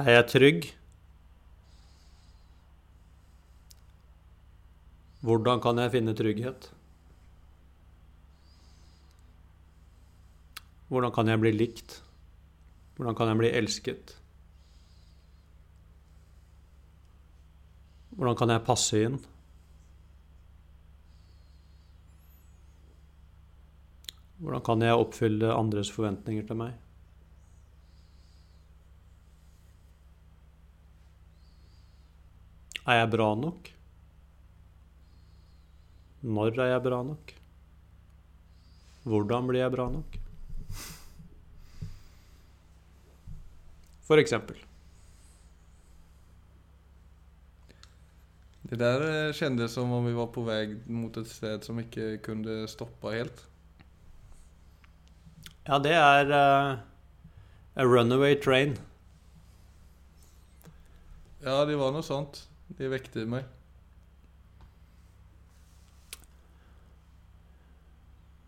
Er jeg trygg? Hvordan kan jeg finne trygghet? Hvordan kan jeg bli likt? Hvordan kan jeg bli elsket? Hvordan kan jeg passe inn? Hvordan kan jeg oppfylle andres forventninger til meg? Er jeg bra nok? Når er jeg bra nok? Hvordan blir jeg bra nok? For eksempel. Det der eh, som om vi var på vei mot et sted som ikke kunne stoppe helt. Ja, det er uh, a runaway train. Ja, det var noe sånt. Det vekter meg.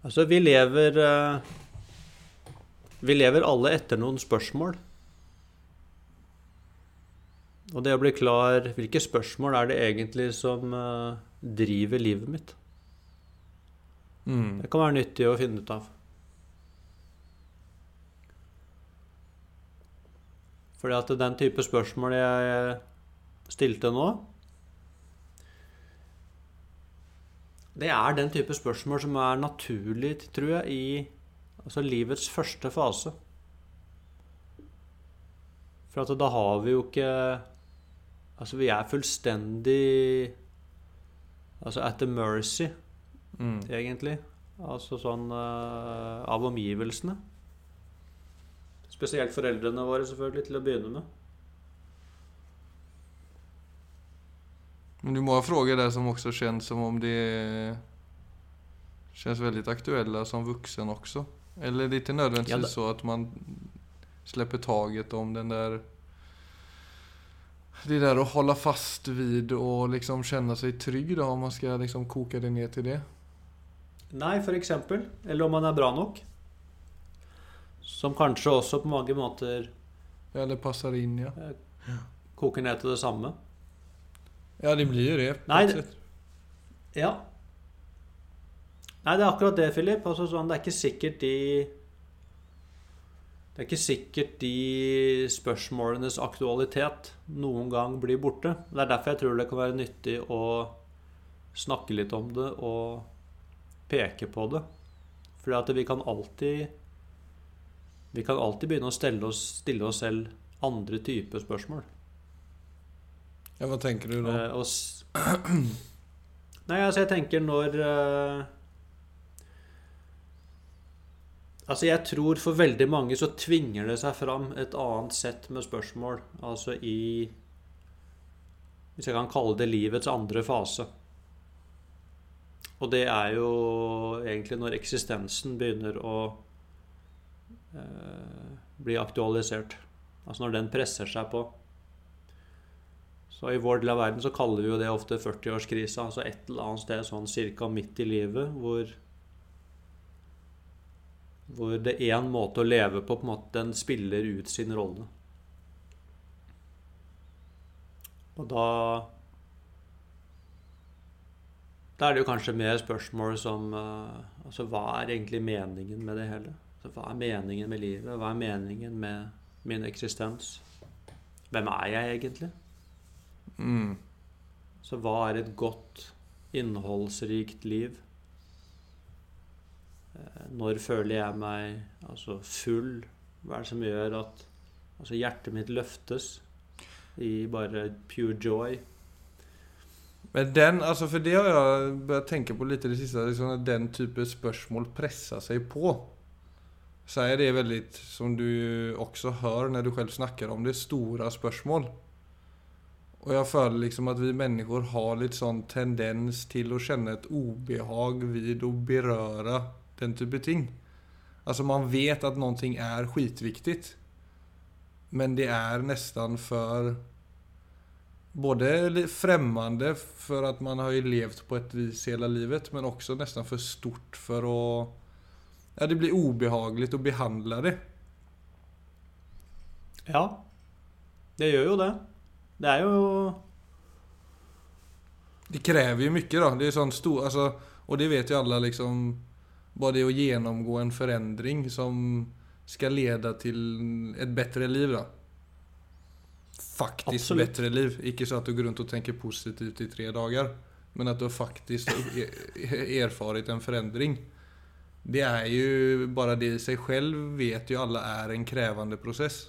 Altså, vi lever eh, Vi lever alle etter noen spørsmål. Og det å bli klar Hvilke spørsmål er det egentlig som eh, driver livet mitt? Mm. Det kan være nyttig å finne ut av. Fordi at den type spørsmål jeg stilte nå Det er den type spørsmål som er naturlig, tror jeg, i altså livets første fase. For at da har vi jo ikke Altså, vi er fullstendig Altså at the mercy, Mm. egentlig. Altså sånn uh, av omgivelsene. Spesielt foreldrene våre, selvfølgelig, til å begynne med. Men det är många frågor där som också känns som om det känns väldigt aktuella som vuxen också. Eller det är inte nödvändigtvis Ja, det- så att man släpper taget om den där det där att hålla fast vid och liksom känna sig trygg då om man ska liksom koka det ner till det. Nei, eksempel. Eller om man er bra nok. Som kanskje også på mange måter Eller passer inn, ja. koker ned til det samme. Ja de blir jo det. Nei, det- Ja. Nei, det er akkurat det, Philip. Altså, sånn, det er ikke sikkert de Det er ikke sikkert de spørsmålenes aktualitet noen gang blir borte. Det er derfor jeg tror det kan være nyttig å snakke litt om det og peke på det. Fordi at vi kan alltid Vi kan alltid begynne å stille oss, stille oss selv andre typer spørsmål. Ja hva tenker du nå? Eh, Nei, altså jeg tenker når eh, Altså jeg tror for veldig mange så tvinger det seg fram et annet sett med spørsmål. Altså i Hvis jeg kan kalle det livets andre fase. Og det er jo egentlig når eksistensen begynner å eh, bli aktualisert. Altså når den presser seg på. Så i vår del av verden så kaller vi jo det ofte 40-årskrisa. Altså et eller annet sted sånn cirka midt i livet hvor hvor det er en måte å leve på, på en måte, den spiller ut sin rolle. Og da Da er det jo kanskje mer spørsmål som eh, Altså, hva er egentlig meningen med det hele? Altså, hva er meningen med livet? Hva er meningen med min eksistens? Hvem er jeg egentlig? Mm. Så hva er et godt, innholdsrikt liv? Eh, Når føler jeg meg altså, full? Hva er det som gjør at altså, hjertet mitt løftes i bare pure joy? Men den, altså for det har jeg börjat tenke på i det siste, liksom at den type spørsmål presser seg på. Så er det veldig, som du også hører når du selv snakker om det, store spörsmål. Och jag føler liksom at vi mennesker har litt sånn tendens til å kjenne et obehag vid å berøre den type ting. Altså man vet at noe er skitviktig, Men det er nesten for både fremmede for at man har jo levt på et vis hele livet men også nesten for stort for å Ja, det blir ubehagelig å behandle det. Ja. Det gjør jo det. Det er jo Det krever jo mye, da. Det er sånn stor, altså, og det vet jo alle, liksom. Bare det å gjennomgå en forandring som skal lede til et bedre liv da. Faktisk Absolut. bättre liv. Ikke så at du går rundt og tenker positivt i tre dager, Men at du faktisk har erfart en forandring. Det er jo Bare det i seg selv vet jo alle er en krevende process.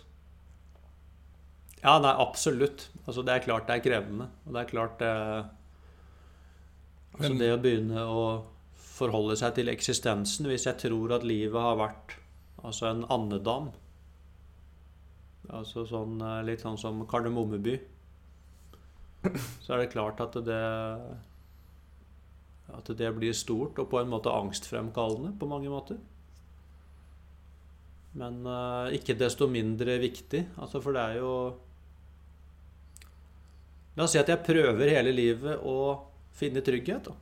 Ja, nei, absolutt. Altså, det er klart det er krevende. Og det er klart det Altså, det å begynne å forholde seg til eksistensen Hvis jeg tror at livet har vært altså en andedam Altså sånn eh, litt sånn som Kardemommeby Så er det klart at det At det blir stort og på en måte angstfremkallende på mange måter. Men eh, ikke desto mindre viktig. Altså, for det er jo La oss si at jeg prøver hele livet å finne trygghet. Da.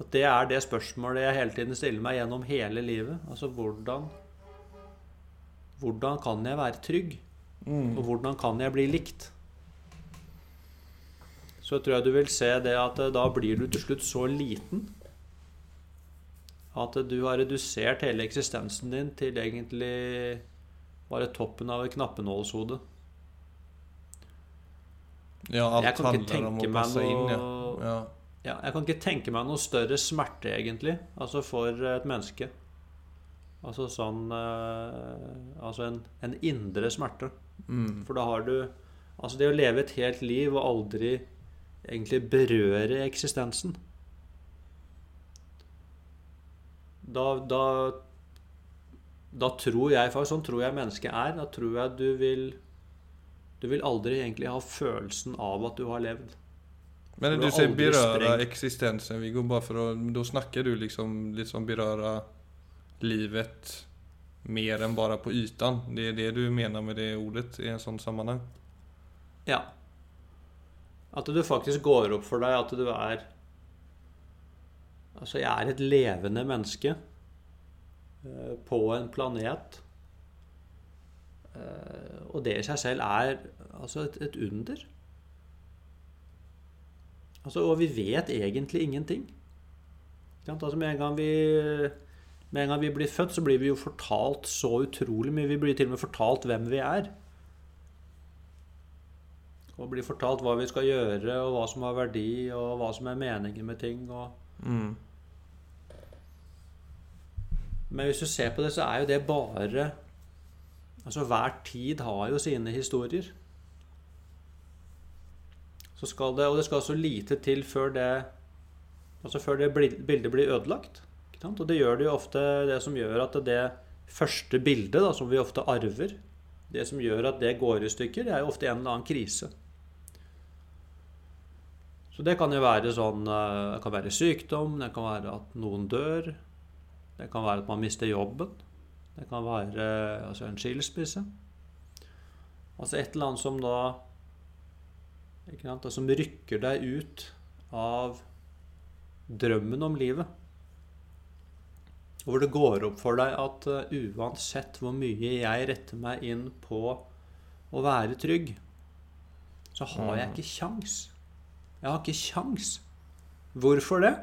At det er det spørsmålet jeg hele tiden stiller meg gjennom hele livet. Altså hvordan Hvordan kan jeg være trygg? Og hvordan kan jeg bli likt? Så tror jeg du vil se det at eh, da blir du til slutt så liten at du har redusert hele eksistensen din til egentlig bare toppen av et knappenålshode. Ja, alt Jag kan ikke tenke om å passe noe, inn, ja. ja. Ja, jeg kan ikke tenke meg noe større smerte, egentlig, altså for et menneske. Altså sånn eh, Altså en, en indre smerte. Mm. For da har du Altså det å leve et helt liv og aldri egentlig berøre eksistensen Da, da Da tror jeg faktisk Sånn tror jeg mennesket er. Da tror jeg du vil Du vil aldri egentlig ha følelsen av at du har levd. Men Du du berøre eksistensen, aldrig beröra sprängt. existensen, vi går bara för att, då snackar du liksom, liksom 'berøre livet mer enn bare på ytan. Det er det du mener med det ordet i en sånn sammenheng? Ja. At det faktisk går opp for deg at du er Altså, jeg er et levende menneske eh, på en planet. Eh, Og det i seg selv er altså et, et under. Altså, og vi vet egentlig ingenting. Altså, med en gang vi med en gang vi blir født, så blir vi jo fortalt så utrolig mye. Vi blir til og med fortalt hvem vi er. Og blir fortalt hva vi skal gjøre, og hva som har verdi, og hva som er meningen med ting. Og... Mm. Men hvis du ser på det, så er jo det bare Altså hver tid har jo sine historier. Så skal det, og det skal så lite til før det Altså før det bildet blir ødelagt. Og det gjør det jo ofte det som gjør at det første bildet, da, som vi ofte arver Det som gjør at det går i stykker, det er jo ofte en eller annen krise. Så det kan jo være sånn eh, Det kan være sykdom, det kan være at noen dør. Det kan være at man mister jobben. Det kan være altså en skilsmisse. Altså et eller annet som da ikke sant, Som rykker deg ut av drømmen om livet. Hvor det går opp for deg at eh, uansett hvor mye jeg retter meg inn på å være trygg, så har jeg ikke kjangs. Jeg har ikke kjangs. Hvorfor det?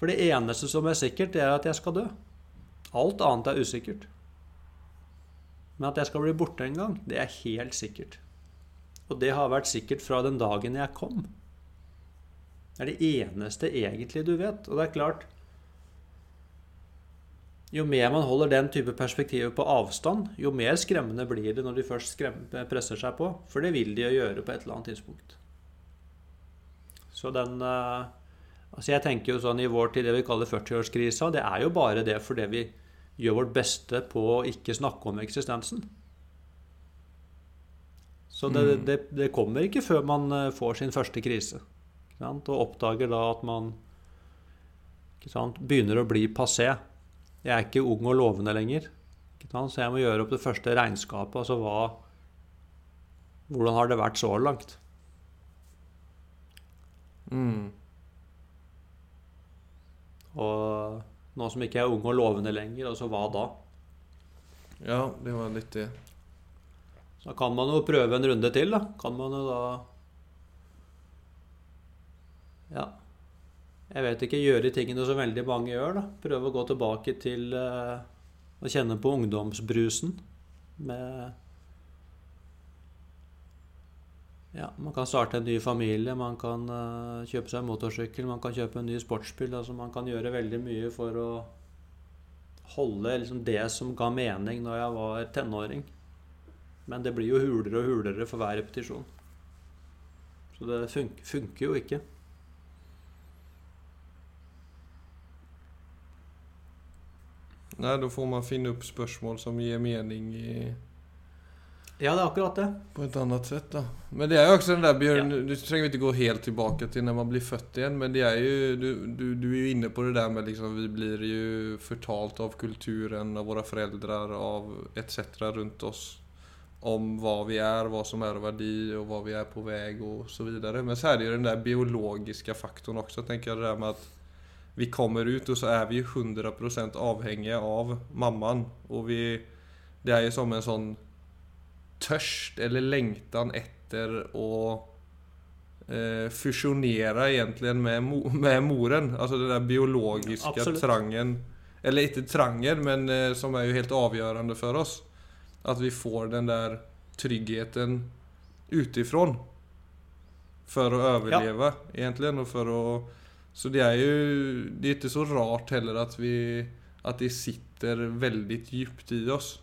For det eneste som er sikkert, det er at jeg skal dø. Alt annet er usikkert. Men at jeg skal bli borte en gang, det er helt sikkert. Og det har vært sikkert fra den dagen jeg kom. Det er det eneste egentlig du vet. Og det er klart Jo mer man holder den type perspektiver på avstand, jo mer skremmende blir det når de først presser seg på. For det vil de jo gjøre på et eller annet tidspunkt. Så den eh, Altså jeg tenker jo sånn I vår tid det vi kaller 40-årskrisa, det er jo bare det fordi vi gjør vårt beste på å ikke snakke om eksistensen. Så det, det, det kommer ikke før man eh, får sin første krise. Og oppdager da at man sant, begynner å bli passé. Jeg er ikke ung og lovende lenger. Så jeg må gjøre opp det første regnskapet. Altså hva Hvordan har det vært så langt? Mm. Og nå som ikke er ung og lovende lenger, altså hva da? Ja, det var litt det. Så kan man jo prøve en runde til, da. Kan man jo da Ja. Jeg vet ikke. Gjøre tingene som veldig mange gjør, da. Prøve å gå tilbake til uh, å kjenne på ungdomsbrusen med ja, Man kan starte en ny familie, man kan uh, kjøpe seg en motorsykkel, man kan kjøpe en ny sportsbil. altså Man kan gjøre veldig mye for å holde liksom, det som ga mening når jeg var tenåring. Men det blir jo hulere og hulere for hver repetisjon. Så det fun funker jo ikke. Nei, da får man finne opp spørsmål som gir mening i Ja, det er akkurat det. På et annet sett da. Men det er jo også den der Bjørn, ja. Du trenger ikke gå helt tilbake til når man blir født igjen, men det er jo Du, du, du er jo inne på det der med liksom Vi blir jo fortalt av kulturen, av våre foreldre, av etc. rundt oss om hva vi er, hva som er verdi, og hva vi er på vei, og så videre. Men så er det jo den der biologiske faktoren også, tenker jeg. Det der med at vi kommer ut, og så er vi 100% avhengige av mammaen. Og vi Det er jo som en sånn tørst eller lengtan etter å eh, fusjonere egentlig med, mo med moren. Altså den der biologiske Absolutt. trangen Eller ikke trangen, men eh, som er jo helt avgjørende for oss. At vi får den der tryggheten utifrån. For å overleve, ja. egentlig. Og for å Så det er jo Det er ikke så rart heller at vi At de sitter veldig dypt i oss.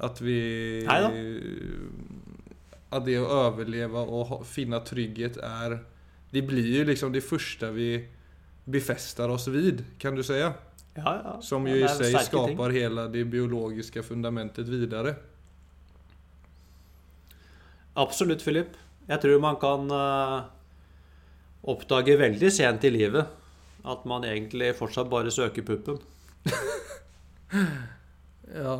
At vi Neida. At det å overleve og finne trygghet er Det blir jo liksom det første vi befester oss vid, kan du si. Ja, ja. Som jo i seg skaper hele det biologiske fundamentet videre. Absolutt, Philip. Jeg tror man kan uh, oppdage veldig sent i livet at man egentlig fortsatt bare søker puppen. ja.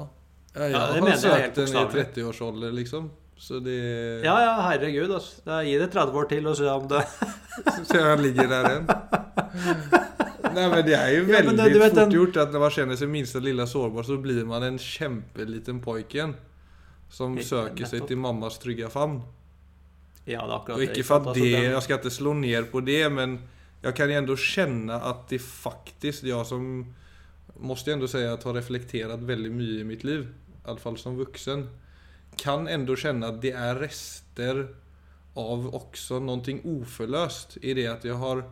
Ja, jeg ja, har søkt den i 30-årsalder, liksom. Så de Ja, ja, herregud. Altså. Gi det 30 år til og se om det Se han ligger der igjen. Nei, men det er jo veldig ja, det, fort den... gjort at når man kjenner seg minste lille sårbar, så blir man en kjempeliten pojken. Som Helt søker seg til mammas trygge favn. Ja, det er akkurat Og ikke for at altså, det Jeg skal ikke slå ned på det, men jeg kan jo kjenne at det faktisk Jeg som måste ändå säga att har reflekterat veldig mye i mitt liv, i alla fall som vuxen, kan ändå känna att det er rester av också någonting oförlöst i det at jeg har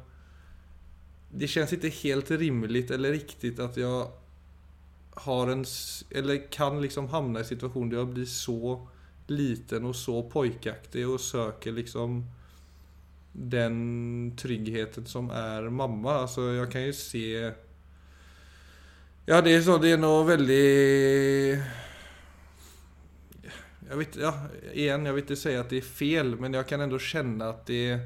det känns ikke helt rimligt eller riktigt at jeg har en, eller kan liksom hamna i situation där jag blir så liten og så pojkaktig og søker liksom den tryggheten som er mamma. Alltså jag kan jo se ja, det er så. Det er noe veldig jeg vet, ja, igjen, jeg vil ikke si at det er feil, men jeg kan ändå kjenne at det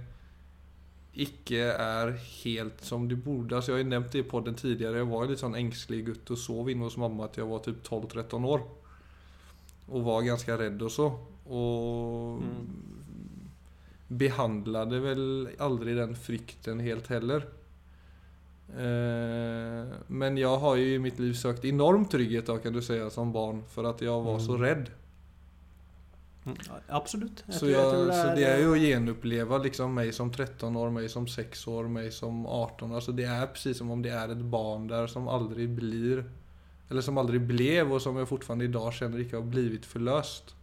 ikke er helt som det burde. Altså, jeg har jo nevnt det i podden tidligere. Jeg var litt sånn engstelig gutt og sov inne hos mamma til jeg var typ 12-13 år. Og var ganske redd og så. Og mm. behandlet vel aldri den frykten helt heller. Eh, men jeg har jo i mitt liv søkt enorm trygghet da, kan du si, som barn, for at jeg var så mm. redd. Mm, absolutt. Så, jeg, det er, så det er jo å gjenoppleve liksom, meg som 13 år, meg som 6 år, meg som 18 altså, Det er precis som om det er et barn der som aldri blir Eller som aldri ble, og som jeg fortsatt i dag kjenner ikke har blitt forløst.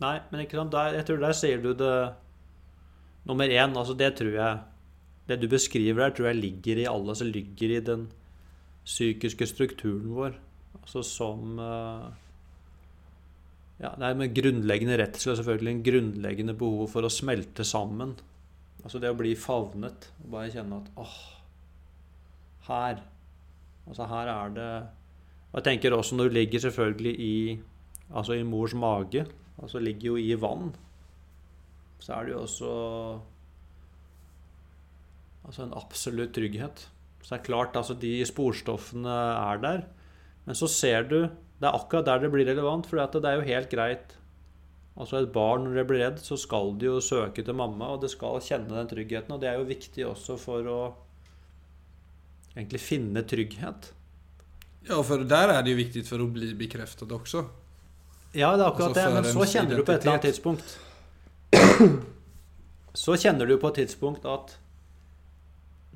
Nei, men ikke sant, der, jeg tror der sier du det nummer én. Altså, det tror jeg det du beskriver her, tror jeg ligger i alle som ligger i den psykiske strukturen vår. Altså som uh, Ja, det er med grunnleggende redsel og selvfølgelig en grunnleggende behov for å smelte sammen. Altså det å bli favnet. Og bare kjenne at åh, her Altså her er det Og jeg tenker også når du ligger selvfølgelig i Altså i mors mage, altså ligger jo i vann, så er det jo også Altså en absolutt trygghet. Så det er klart, altså de sporstoffene er der. Men så ser du Det er akkurat der det blir relevant, for det er jo helt greit. Altså Et barn når det blir redd, så skal det jo søke til mamma, og det skal kjenne den tryggheten. Og det er jo viktig også for å egentlig finne trygghet. Ja, for der er det jo viktig for å bli bekreftet også. Ja, det er akkurat Altså det, men så kjenner kjenner du på et eller annet tidspunkt Så kjenner du på et tidspunkt at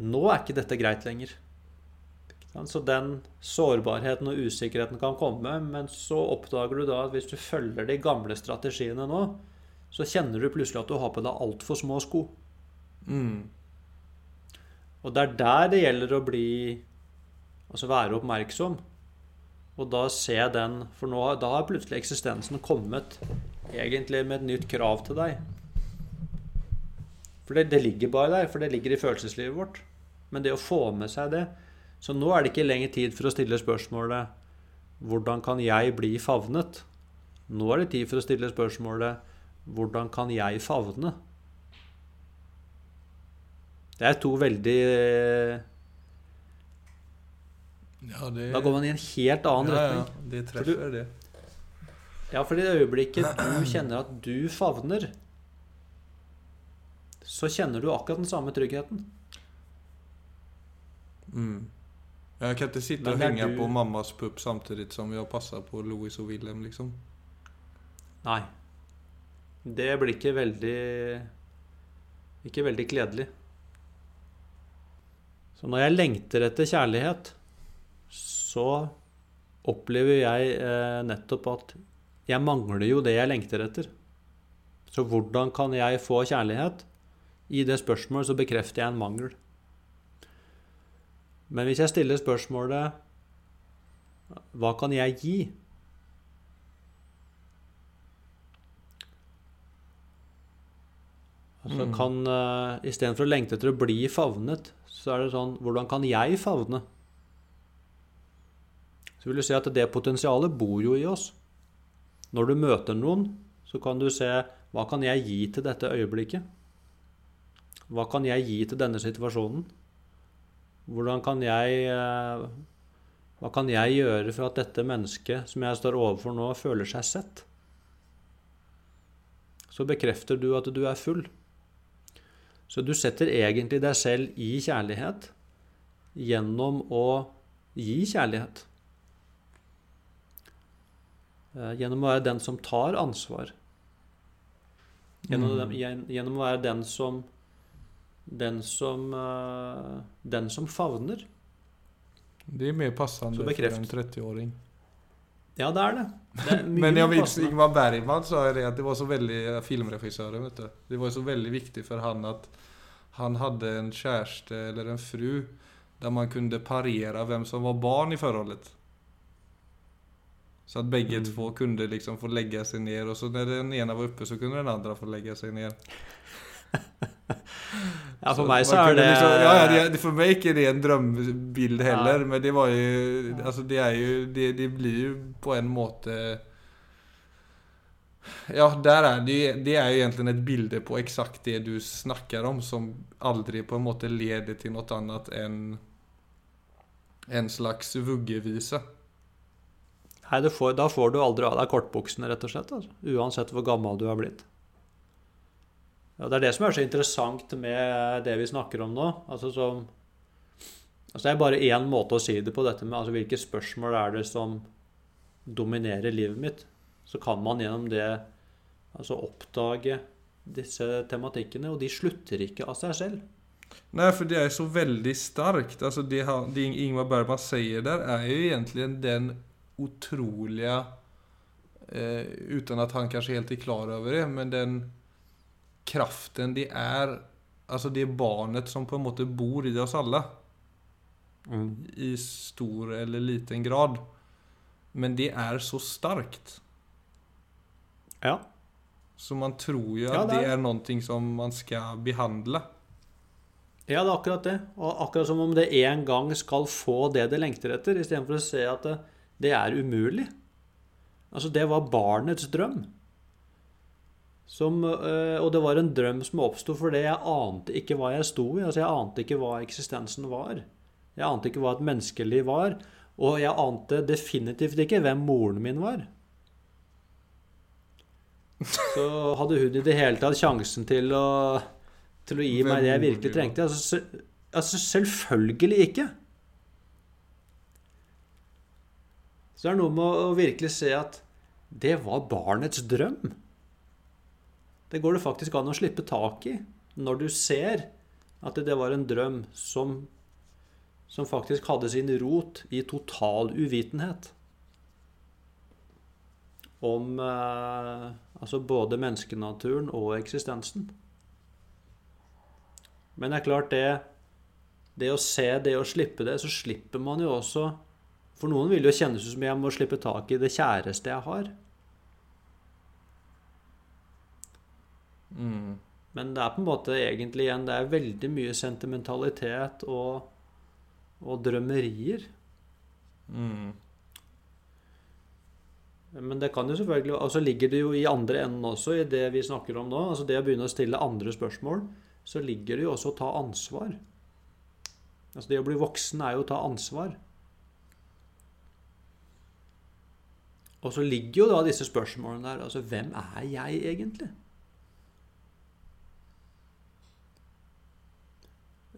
nå er ikke dette greit lenger. Så den sårbarheten og usikkerheten kan komme, men så oppdager du da at hvis du følger de gamle strategiene nå, så kjenner du plutselig at du har på deg altfor små sko. Mm. Og det er der det gjelder å bli Altså være oppmerksom. Og da se den For nå, da har plutselig eksistensen kommet egentlig med et nytt krav til deg. For det, det ligger bare der, for det ligger i følelseslivet vårt. Men det å få med seg det Så nå er det ikke lenger tid for å stille spørsmålet Hvordan kan jeg bli favnet? Nå er det tid for å stille spørsmålet Hvordan kan jeg favne? Det er to veldig Ja, det, Da går man i en helt annen ja, retning. ja, det treffer det. Ja, for i det øyeblikket du kjenner at du favner, så kjenner du akkurat den samme tryggheten. Mm. Jag kan inte sitta og och hänga du- på mammas pupp samtidigt som jag passer på Louis og Willem liksom. Nei. Det blir ikke veldig Ikke veldig kledelig. Så når jeg lengter etter kjærlighet, så opplever jeg eh, nettopp at jeg mangler jo det jeg lengter etter. Så hvordan kan jeg få kjærlighet? I det spørsmålet så bekrefter jeg en mangel. Men hvis jeg stiller spørsmålet Hva kan jeg gi? Altså Mm. kan uh, Istedenfor å lengte etter å bli favnet, så er det sånn Hvordan kan jeg favne? Så vil du se at det potensialet bor jo i oss. Når du møter noen, så kan du se Hva kan jeg gi til dette øyeblikket? Hva kan jeg gi til denne situasjonen? Hvordan kan jeg eh, Hva kan jeg gjøre for at dette mennesket som jeg står overfor nå, føler seg sett? Så bekrefter du at du er full. Så du setter egentlig deg selv i kjærlighet gjennom å gi kjærlighet. Eh, Gjennom å være den som tar ansvar. Gjennom, Mm. gjennom å være den som den som, eh, den som favner. Det er mer passende for en 30-åring. Ja, det er det. det er Men jeg vet. Ingmar Bergman sa det at det var så veldig filmregissøren. vet du. Det var så veldig viktig for han at han hadde en kjæreste eller en fru der man kunne parere hvem som var barn i forholdet. Så at begge Mm. två kunne liksom få legge seg ned, og så når den ene var oppe, så kunne den andre få legge seg ner. Ja, for meg så så er det liksom, ja, ja, de, For meg ikke det en drømmebilde heller Men det var ju Altså, det er jo Det, det blir jo på en måte Ja, där är det Det er jo egentlig et bilde på eksakt det du snakker om Som aldri på en måte leder til noe annet enn En slags vuggevise. Nei, får, da får du aldri av deg kortbuksene, rett og slett. Altså. Uansett hvor gammel du er blitt. Ja, det er det som er så interessant med det vi snakker om nå. Altså som altså Det er bare én måte å si det på, dette med altså hvilke spørsmål er det som dominerer livet mitt. Så kan man gjennom det altså oppdage disse tematikkene, og de slutter ikke av seg selv. Nei, for det er så veldig starkt. Altså det, det Ingvar Bergman sier der, er jo egentlig den otroliga, eh, at att han kanskje helt er klar over det, men den kraften det er Altså det barnet som på en måte bor i oss alla. I stor eller liten grad. Men det er så starkt. Ja. Så man tror ju Ja, det, det det er noe som man skal behandle. Ja, det er akkurat det. Og akkurat som om det en gang skal få det det lengter etter, istedenfor å se at det, det er umulig. Altså, det var barnets drøm. Som, øh, og det var en drøm som oppsto fordi jeg ante ikke hva jeg sto i. Altså, jeg ante ikke hva eksistensen var. Jeg ante ikke hva et menneskeliv var. Og jeg ante definitivt ikke hvem moren min var. Så hadde hun i det hele tatt sjansen til å, til å gi Hvem meg det jeg virkelig trengte? Altså, altså selvfølgelig ikke. Så det er noe med å virkelig se at det var barnets drøm. Det går det faktisk an å slippe tak i når du ser at det var en drøm som, som faktisk hadde sin rot i total uvitenhet om eh, altså både menneskenaturen og eksistensen. Men det er klart, det, det å se det og slippe det, så slipper man jo også For noen vil jo kjennes ut som jeg må slippe tak i det kjæreste jeg har. Mm. Men det er på en måte egentlig igjen Det er veldig mye sentimentalitet og, og drømmerier. Mm. Men det kan jo selvfølgelig Og så ligger det jo i andre enden også, i det vi snakker om nå. Altså det å begynne å stille andre spørsmål, så ligger det jo også å ta ansvar. Altså det å bli voksen er jo å ta ansvar. Og så ligger jo da disse spørsmålene der. Altså hvem er jeg egentlig?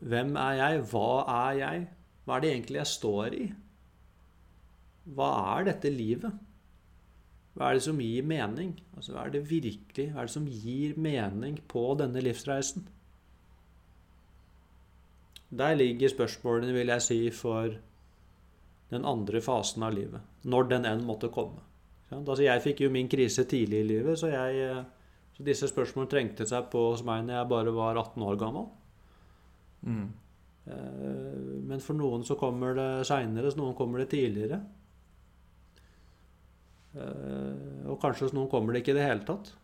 Hvem er jeg? Hva er jeg? Hva er det egentlig jeg står i? Hva er dette livet? Hva er det som gir mening? Altså, hva er det virkelig Hva er det som gir mening på denne livsreisen? Der ligger spørsmålene, vil jeg si, for den andre fasen av livet. Når den enn måtte komme. Altså, jeg fikk jo min krise tidlig i livet, så, jeg, så disse spørsmålene trengte seg på hos meg når jeg bare var 18 år gammel. Mm. Eh, men for noen så kommer det seinere, så noen kommer det tidligere. Eh, og kanskje hos noen kommer det ikke i det hele tatt.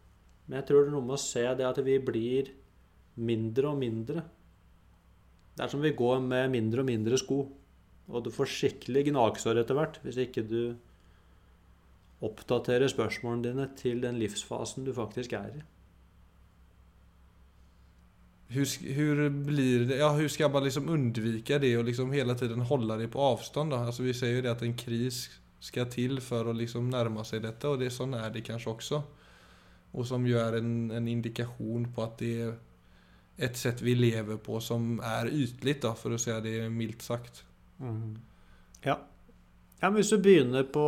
Men jeg tror det er noe med å se det at vi blir mindre og mindre. Det er som vi går med mindre og mindre sko. Og du får skikkelig gnagsår etter hvert hvis ikke du oppdaterer spørsmålene dine til den livsfasen du faktisk er i. Hur, hur blir det, ja, hur ska man liksom undvika det och liksom hela tiden hålla det på avstånd? Då? Alltså vi säger ju det att en kris ska till för att liksom närma sig detta och det, sån är det kanske också. Och som ju är en, en indikation på att det är ett sätt vi lever på som är ytligt då, för att säga det milt sagt. Ja. ja. Men hvis du begynner på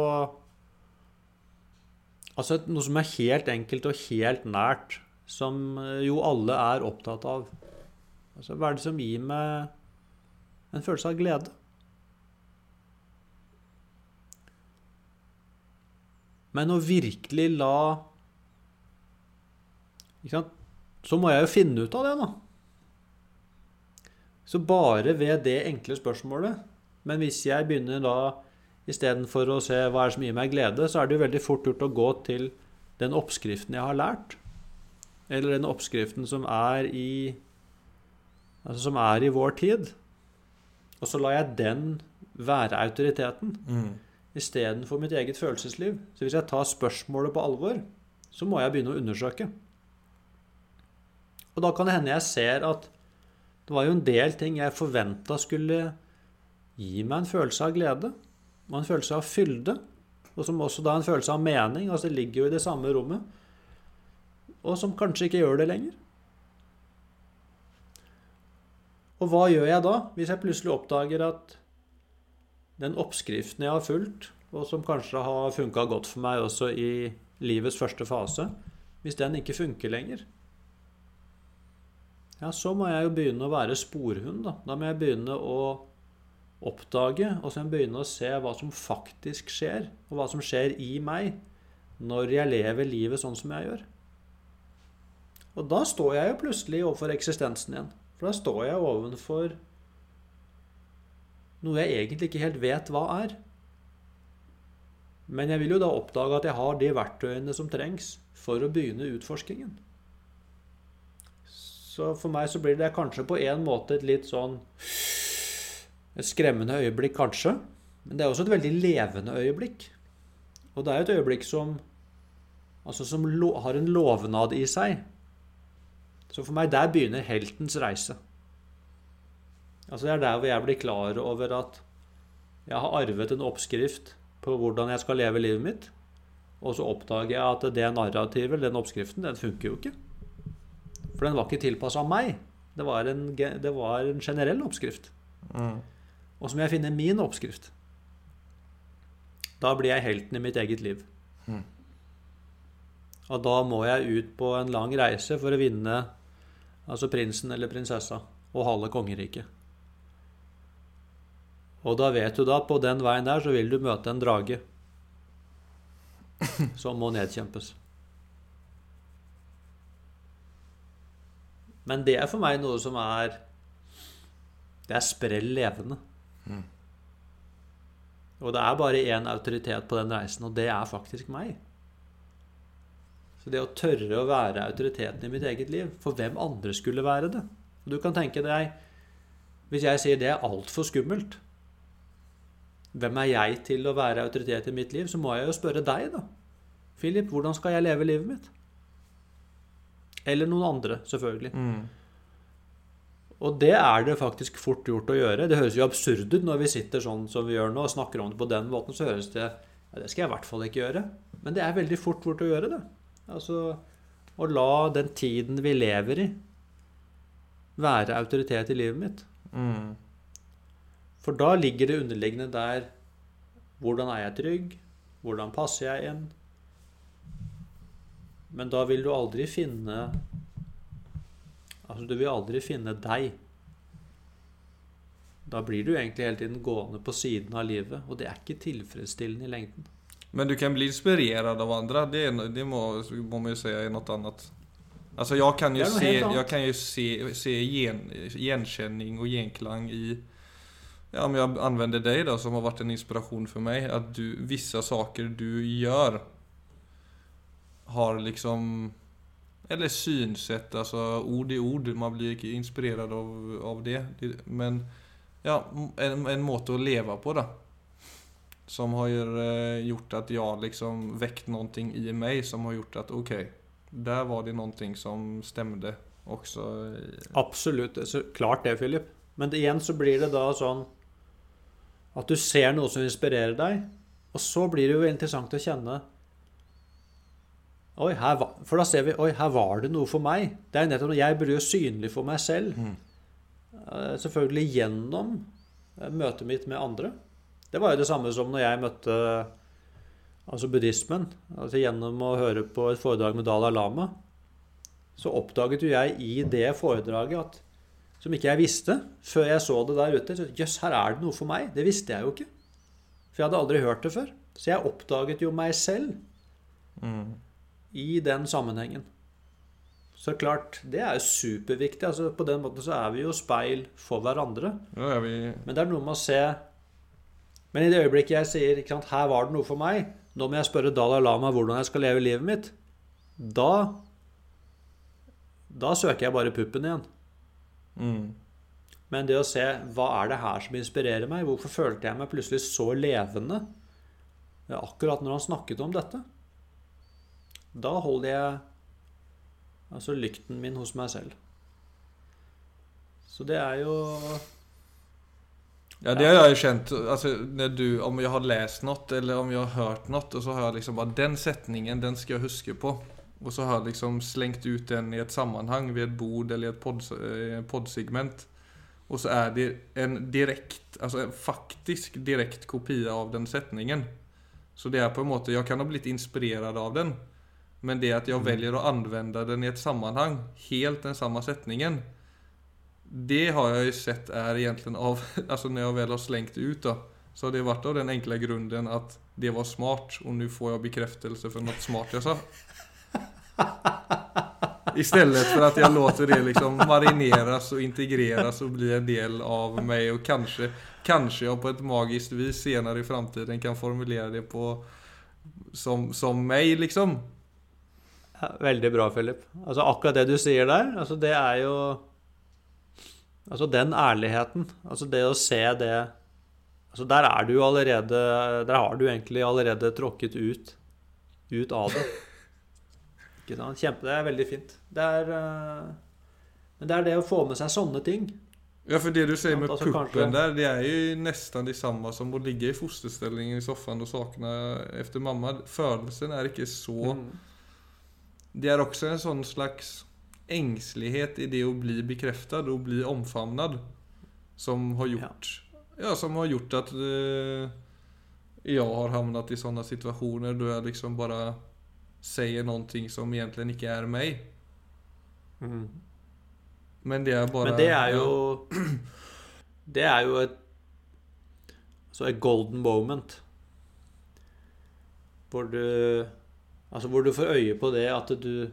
Altså noe som er helt enkelt og helt nært, som jo alle er opptatt av. Altså, hva er det som gir meg en følelse av glede? Men å virkelig la? Så må jeg jo finne ut av det, da. Så bare ved det enkle spørsmålet Men hvis jeg begynner da istedenfor å se hva er det som gir meg glede, så er det jo veldig fort gjort å gå til den oppskriften jeg har lært. Eller den oppskriften som er i Altså som er i vår tid. Og så lar jeg den være autoriteten Mm. istedenfor mitt eget følelsesliv. Så hvis jeg tar spørsmålet på alvor, så må jeg begynne å undersøke. Og da kan det hende jeg ser at det var jo en del ting jeg forventa skulle gi meg en følelse av glede og en følelse av fylde, og som også da en følelse av mening. Altså det ligger jo i det samme rommet. Og som kanskje ikke gjør det lenger. Og hva gjør jeg da, hvis jeg plutselig oppdager at den oppskriften jeg har fulgt, og som kanskje har funka godt for meg også i livets første fase, hvis den ikke funker lenger, ja, så må jeg jo begynne å være sporhund. Da, da må jeg begynne å oppdage, og så må jeg begynne å se hva som faktisk skjer, og hva som skjer i meg når jeg lever livet sånn som jeg gjør. Og da står jeg jo plutselig overfor eksistensen igjen. For da står jeg ovenfor noe jeg egentlig ikke helt vet hva er. Men jeg vil jo da oppdage at jeg har de verktøyene som trengs for å begynne utforskingen. Så for meg så blir det kanskje på en måte et litt sånn Et skremmende øyeblikk, kanskje. Men det er også et veldig levende øyeblikk. Og det er et øyeblikk som Altså som har en lovnad i seg. Så for meg, der begynner heltens reise. Altså Det er der hvor jeg blir klar over at jeg har arvet en oppskrift på hvordan jeg skal leve livet mitt. Og så oppdager jeg at det narrativet, den oppskriften, den funker jo ikke. For den var ikke tilpassa meg. Det var, en, det var en generell oppskrift. Mm. Og så må jeg finne min oppskrift. Da blir jeg helten i mitt eget liv. Mm. Og da må jeg ut på en lang reise for å vinne altså prinsen eller prinsessa og halve kongeriket. Og da vet du da, på den veien der, så vil du møte en drage som må nedkjempes. Men det er for meg noe som er Det er sprell levende. Og det er bare én autoritet på den reisen, og det er faktisk meg. Så det å tørre å være autoriteten i mitt eget liv For hvem andre skulle være det? Du kan tenke deg Hvis jeg sier det er altfor skummelt Hvem er jeg til å være autoritet i mitt liv? Så må jeg jo spørre deg, da. Philip, hvordan skal jeg leve livet mitt? Eller noen andre, selvfølgelig. Og det er det faktisk fort gjort å gjøre. Det høres jo absurd ut når vi sitter sånn som vi gjør nå og snakker om det på den måten. Så høres det ja, Det skal jeg i hvert fall ikke gjøre. Men det er veldig fort gjort å gjøre det. Altså å la den tiden vi lever i, være autoritet i livet mitt. Mm. For da ligger det underliggende der Hvordan er jeg trygg? Hvordan passer jeg inn? Men da vil du aldri finne Altså, du vil aldri finne deg. Da blir du egentlig hele tiden gående på siden av livet, og det er ikke tilfredsstillende i lengden. Men du kan bli inspirerad av andra. Det, det må, må man ju säga är något annat. Alltså jag kan ju se, jag kan ju se, se gen, igenkänning och genklang i Ja, om jag använder dig då som har varit en inspiration för mig. Att du, vissa saker du gör har liksom Eller synsätt, alltså ord i ord. Man blir inspirerad av, av det. Men ja, en, en måte att leva på då. Som har ju, eh, gjort at jeg liksom väckt någonting i meg som har gjort at okej, der var det noe som stemte også. Absolutt. Så klart det, Philip. Men igjen så blir det da sånn at du ser noe som inspirerer deg, og så blir det jo interessant å kjenne Oi, her var, For da ser vi Oi, her var det noe for meg. Det er nettopp Jeg blir jo synlig for meg selv. Mm. Selvfølgelig gjennom eh, møtet mitt med andre. Det var jo det samme som når jeg møtte altså buddhismen. Altså gjennom å høre på et foredrag med Dalai Lama. Så oppdaget jo jeg i det foredraget at som ikke jeg visste før jeg så det der ute. så, Jøss, her er det noe for meg. Det visste jeg jo ikke. For jeg hadde aldri hørt det før. Så jeg oppdaget jo meg selv Mm. i den sammenhengen. Så klart, det er jo superviktig. altså På den måten så er vi jo speil for hverandre. Ja, ja, vi, Men det er noe med å se Men i det øyeblikket jeg sier ikke sant, 'her var det noe for meg', nå må jeg spørre Dalai Lama hvordan jeg skal leve livet mitt, da Da søker jeg bare puppen igjen. mm. Men det å se hva er det her som inspirerer meg? Hvorfor følte jeg meg plutselig så levende akkurat når han snakket om dette? Da holder jeg altså lykten min hos meg selv. Så det er jo Ja, det har jag ju känt. Alltså, när du, om jag har läst något eller om jag har hört något och så har jag liksom bara den sättningen, den ska jag huska på. Och så har jag liksom slängt ut den i ett sammanhang vid ett bord eller i ett podd, eh, poddsegment. Och så är det en direkt, alltså en faktisk direkt kopia av den sättningen. Så det är på en måte, jag kan ha blivit inspirerad av den. Men det att jag väljer att använda den i ett sammanhang, helt den samma sättningen. Det har jeg sett er egentlig av, altså Når jeg vel har slengt ut da, Så har det vært av den enkle grunnen at det var smart og nå får jeg bekreftelse for noe smart jeg sa. I stedet for at jeg låter det liksom marineres og integreres og bli en del av meg. Og kanskje, kanskje jeg på et magisk vis senere i framtiden kan formulere det på som, som meg, liksom. Veldig bra, Philip. Altså Akkurat det du sier der, altså det er jo Altså den ærligheten. Altså det å se det Altså Der er du jo allerede Der har du egentlig allerede tråkket ut Ut av det. Ikke sant? Kjempe, det er veldig fint. Det er eh, Men det er det å få med seg sånne ting. Ja, for det du sier med altså, puppen kanskje... der, det er jo nesten nästan detsamma som å ligge i fosterställningen i sofaen og sakne efter mamma. Følelsen er ikke så... Mm. Det er også en sånn slags ängslighet i det att bli bekräftad och bli omfamnad. Som har gjort... Ja, som har gjort att eh, jag har hamnat i sådana situationer då jag liksom bara sier noe som egentlig ikke er meg. Mm. Men det er bare Men det er jo Det er jo et Så et golden moment. Hvor du Altså hvor du får øye på det at du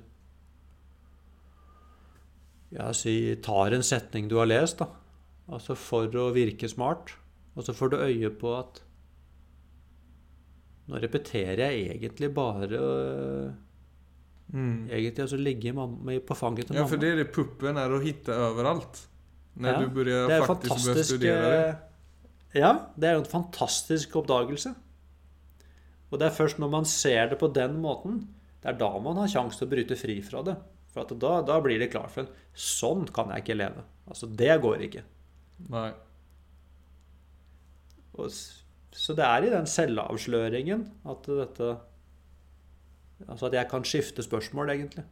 Ja, si tar en setning du har lest, da. Altså for å virke smart. Og så får du øye på at Nå repeterer jeg egentlig bare øh, mm. Egentlig altså ligge på fanget til Ja, for det er det puppen er å hitte overalt. Når Ja, du begynner er faktisk börja studere det. eh, Ja, det er jo en fantastisk oppdagelse. Og det er først når man ser det på den måten, det er da man har sjanse til å bryte fri fra det. For da, da blir det klart for en Sånn kan jeg ikke leve. Altså, det går ikke. Nei. Og, så det er i den selvavsløringen at dette Altså at jeg kan skifte spørsmål, egentlig.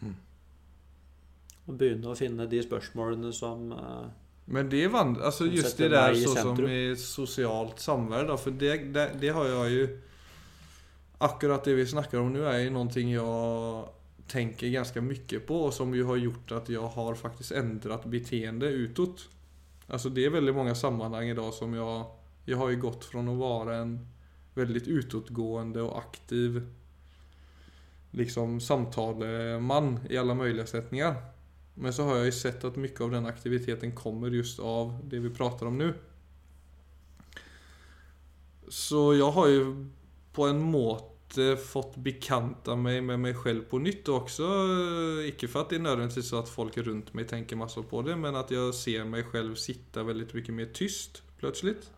Hmm. Og begynne å finne de spørsmålene som uh, Men det er vand altså just det der sånn som i sosialt samvær, da, for det, det, det har jeg jo Akkurat det vi snakker om Nå er jo noen ting jag tänker ganska mycket på och som ju har gjort att jag har faktiskt ändrat beteende utåt. Alltså det är väldigt många sammanhang idag som jag Jag har ju gått från att vara en väldigt utåtgående och aktiv liksom samtaleman i alla möjliga sättningar. Men så har jag ju sett att mycket av den aktiviteten kommer just av det vi pratar om nu. Så jag har ju på en måte fått bekanta meg med meg selv på nytt også. Ikke for at det er nødvendigvis så at folk rundt meg tenker masse på det, men at jeg ser meg selv sitte veldig mye mer tyst plötsligt.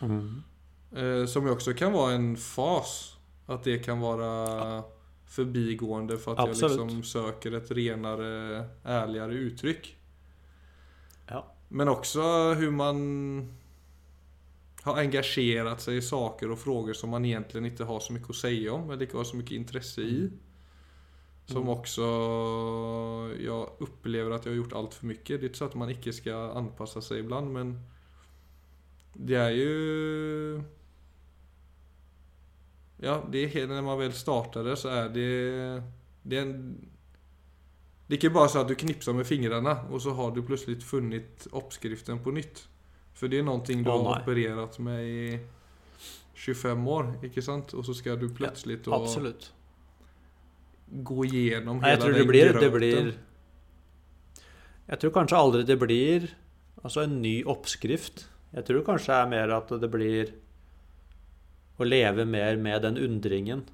Eh, som også kan være en fas. At det kan være forbigående for at Absolut. jeg liksom søker et renere, ærligere uttrykk. Ja. Men også hvordan man har engagerat sig i saker och frågor som man egentligen inte har så mycket att säga om eller inte har så mycket intresse i. Som Mm. också jag upplever att jag har gjort allt för mycket. Det är inte så att man inte ska anpassa sig ibland men det är ju... Ja, det är när man väl startade så är det... Det är en... Det är inte bara så att du knipsar med fingrarna och så har du plötsligt funnit uppskriften på nytt. För det är någonting du oh, har opererat med i 25 år, ikke sant? Och så ska du plötsligt ja, Absolutt. gå igenom hele tror det den blir, det blir Jeg tror kanskje aldri det blir altså en ny oppskrift. Jeg tror kanskje det er mer at det blir å leve mer med den undringen.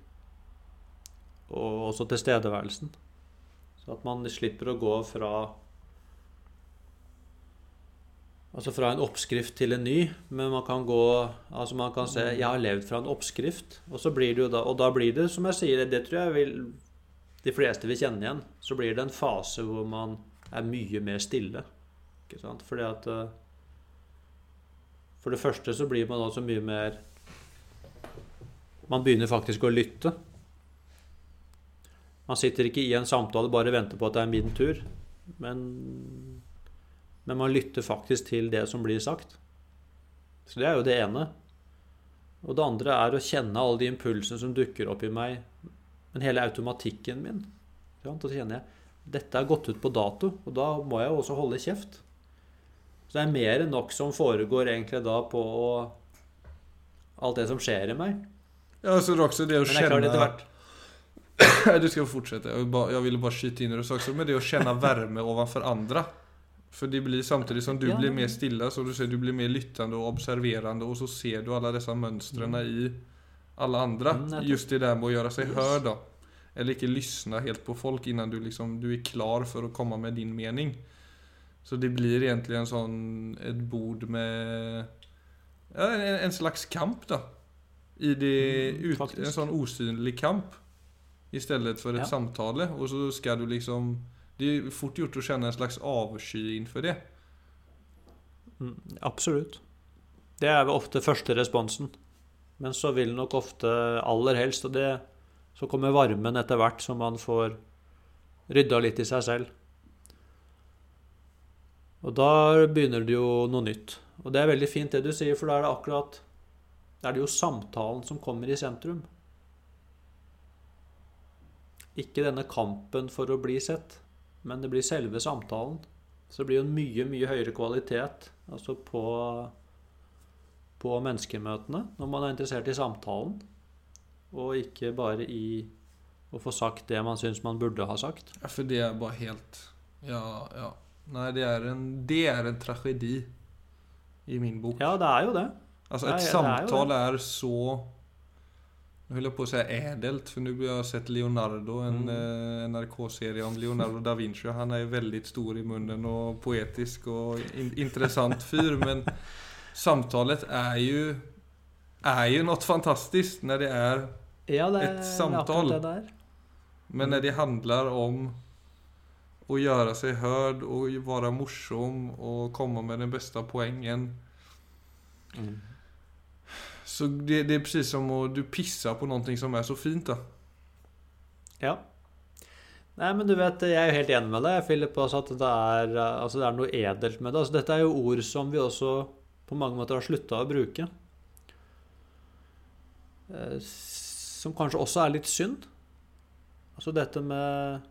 Og også tilstedeværelsen. Så at man slipper å gå fra Altså fra en oppskrift til en ny, men man kan gå Altså man kan se Jeg har levd fra en oppskrift, og så blir det jo da Og da blir det, som jeg sier, det tror jeg vil de fleste vil kjenne igjen. Så blir det en fase hvor man er mye mer stille. Ikke sant? Fordi at eh, For det første så blir man også mye mer Man begynner faktisk å lytte. Man sitter ikke i en samtale bare venter på at det er min tur, men, men man lytter faktisk til det som blir sagt. Så det er jo det ene. Og det andre er å kjenne alle de impulsene som dukker opp i meg men hele automatikken min? Så kjenner jeg dette er gått ut på dato, og da må jeg jo også holde kjeft. Så det er mer enn nok som foregår egentlig da på alt det som skjer i meg. Ja, så det er også det å hvert Du skal fortsette. Jeg ville bare skyte inn det du sa. Men det å kjenne varme overfor ovanför För det blir samtidig som du Ja. blir mer stilla, så du ser, du blir mer lyttende og observerende, og så ser du alle disse mønstrene mm. i alle andre. Mm, Just det der med å gjøre seg Yes. hörd da. Eller ikke lyssna helt på folk innan du liksom, du er klar for å komme med din mening. Så det blir egentlig en sånn, et bord med ja, en, en slags kamp da. I det, Mm, ut, en sånn osynlig kamp. Istället for et Ja. samtale. Og så skal du liksom Det är fort gjort att känna en slags avsky inför det. Mm, Absolutt. Det er ofte første responsen. Men så vil nok ofte aller helst, og det så kommer varmen etter hvert som man får rydda litt i seg selv. Og da begynner det jo noe nytt. Og det er veldig fint det du sier, for da er det akkurat Da er det jo samtalen som kommer i sentrum. ikke denne kampen for å bli sett, men det blir selve samtalen. Så det blir jo en mye, mye høyere kvalitet altså på, på menneskemøtene når man er interessert i samtalen, og ikke bare i å få sagt det man syns man burde ha sagt. Ja, for det er bare helt Ja, ja. Nei, det er en, det er en tragedi i min bok. Ja, det er jo det. Altså, Nei, et det er jo er, så Nå holder jeg på å si edelt, for nå har jeg sett Leonardo, en Mm. eh, NRK-serie om Leonardo da Vinci. Han jo veldig stor i munnen og poetisk og in interessant fyr, men samtalet er jo er jo noe fantastisk når det er Ja, det Et det er samtal. det der. Men när det handlar om att göra sig hörd och vara morsom och komma med den bästa poängen. Mm. Så det, det är precis som att du pissar på någonting som är så fint då. Ja. Nei, men du vet, jeg er jo helt enig med deg, Philip, altså at det er, altså det er noe edelt med det. Altså, dette er jo ord som vi også på mange måter har slutta å bruke. Eh, Som kanskje også er litt synd. Altså dette med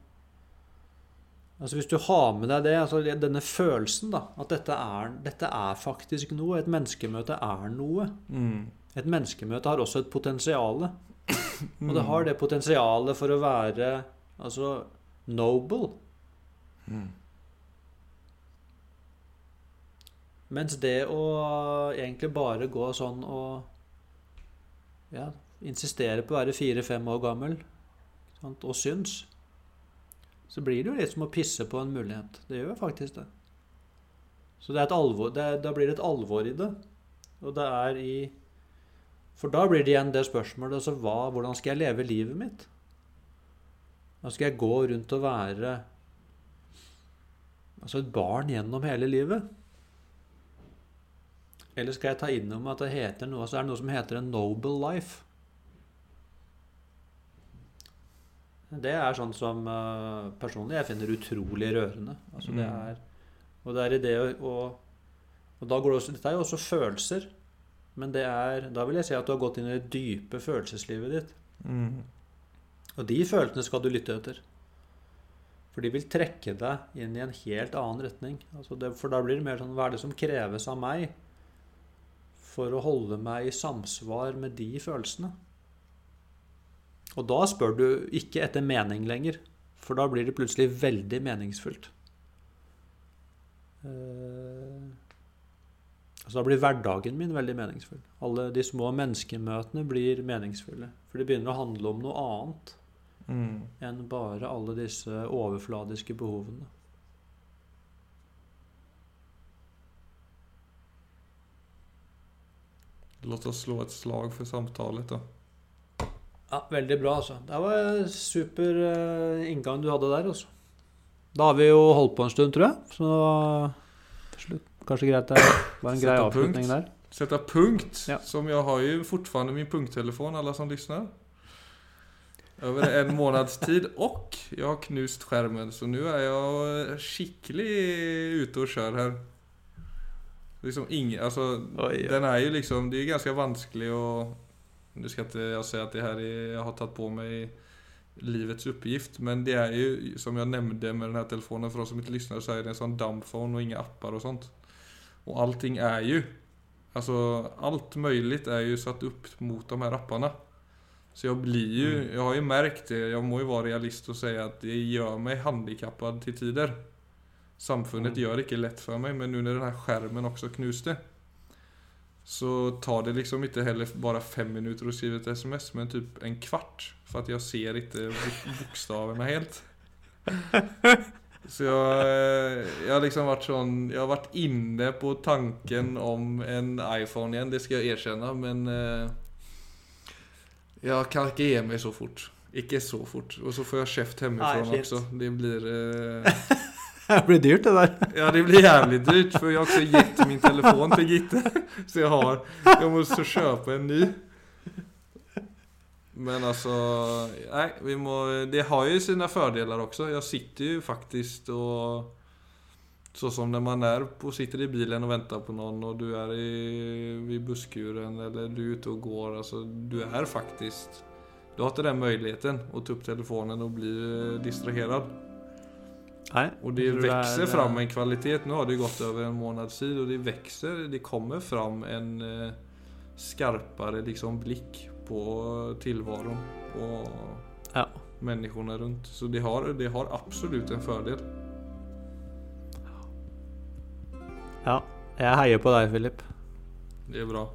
Altså Hvis du har med deg det, altså denne følelsen, da, at dette er, dette er faktisk noe. Et menneskemøte er noe. Mm. Et menneskemøte har også et potensial. Og det har det potensialet for å være altså noble. Mm. Mens det å egentlig bare gå sånn og ja, insistere på å være fire-fem år gammel sant, og syns, så blir det jo litt som å pisse på en mulighet. Det gjør faktisk det. Så det er et alvor, det er, da blir det et alvor i det. Og det er i For da blir det igjen det spørsmålet altså hva, hvordan skal jeg leve livet mitt? Da skal jeg gå rundt og være altså et barn gjennom hele livet? Eller skal jeg ta inn om at det heter noe, altså er det noe som heter en noble life? Det er sånn som uh, personlig jeg finner utrolig rørende. Altså det Mm. er, og det er i det å og, og da går det også, Dette er jo også følelser. Men det er, da vil jeg si at du har gått inn i det dype følelseslivet ditt. Mm. Og de følelsene skal du lytte etter. For de vil trekke deg inn i en helt annen retning. Altså det, for da blir det mer sånn Hva er det som kreves av meg for å holde meg i samsvar med de følelsene? Og da spør du ikke etter mening lenger, for da blir det plutselig veldig meningsfullt. Eh, altså Da blir hverdagen min veldig meningsfull. Alle de små menneskemøtene blir meningsfulle. For det begynner å handle om noe annet Mm. enn bare alle disse overfladiske behovene. Låt oss slå et slag for samtalen, da. Ja, Veldig bra, altså. Det var en super eh, inngang du hadde der. altså. Da har vi jo holdt på en stund, tror jeg. Så slutt kanskje greit det var en grei avslutning punkt. der. Sätta punkt. Ja. Som jag har ju fortfarande min punkttelefon, alla som lyssnar. Över en månads tid. Och jag har knust skärmen. Så nu är jag skicklig ute och kör här. Liksom ingen, alltså, ja. den är ju liksom, det är ju ganska vanskelig och nu ska inte jag säga att det här är, jag har tagit på mig livets uppgift. Men det är ju, som jag nämnde med den här telefonen, för de som inte lyssnar så är det en sån dumbphone och inga appar och sånt. Och allting är ju, alltså allt möjligt är ju satt upp mot de här apparna. Så jag blir ju, Mm. jag har ju märkt det, jag må ju vara realist och säga att det gör mig handikappad till tider. Samfundet Mm. gör det inte lätt för mig, men nu när den här skärmen också knuste så tar det liksom inte heller bara fem minuter att skriva ett sms, men typ en kvart. För att jag ser inte bokstavene bokstäverna helt. Så jeg, jeg, har liksom vært sånn Jeg har vært inne på tanken om en iPhone igjen, det skal jeg erkjenne, men eh, jeg kan ikke ge meg så fort. Ikke så fort. Og så får jeg kjeft hjemmefra Nej, også. Det blir... Eh, Det blir dyrt, det der. Ja, det blir jævlig dyrt For jeg har også gett min telefon til Gitte. Så jeg har, Jeg måste kjøpe en ny. Men alltså, nej, vi må, det har ju sina fördelar också. Jag sitter ju faktiskt och så som när man är på, sitter i bilen och väntar på någon och du är i, vid busskuren eller du är ute och går. Alltså, du är faktiskt Du har ikke den muligheten å ta opp telefonen og bli eh, distrahert. Nei. Og det jeg växer er, fram eh, en kvalitet. Nu har det gått över en månad tid och det växer. Det kommer fram en skarpere skarpare liksom blick på tillvaron. På Ja. människorna rundt. Så det har, det har absolutt en fordel. Ja. Jeg heier på deg, Philip. Det er bra.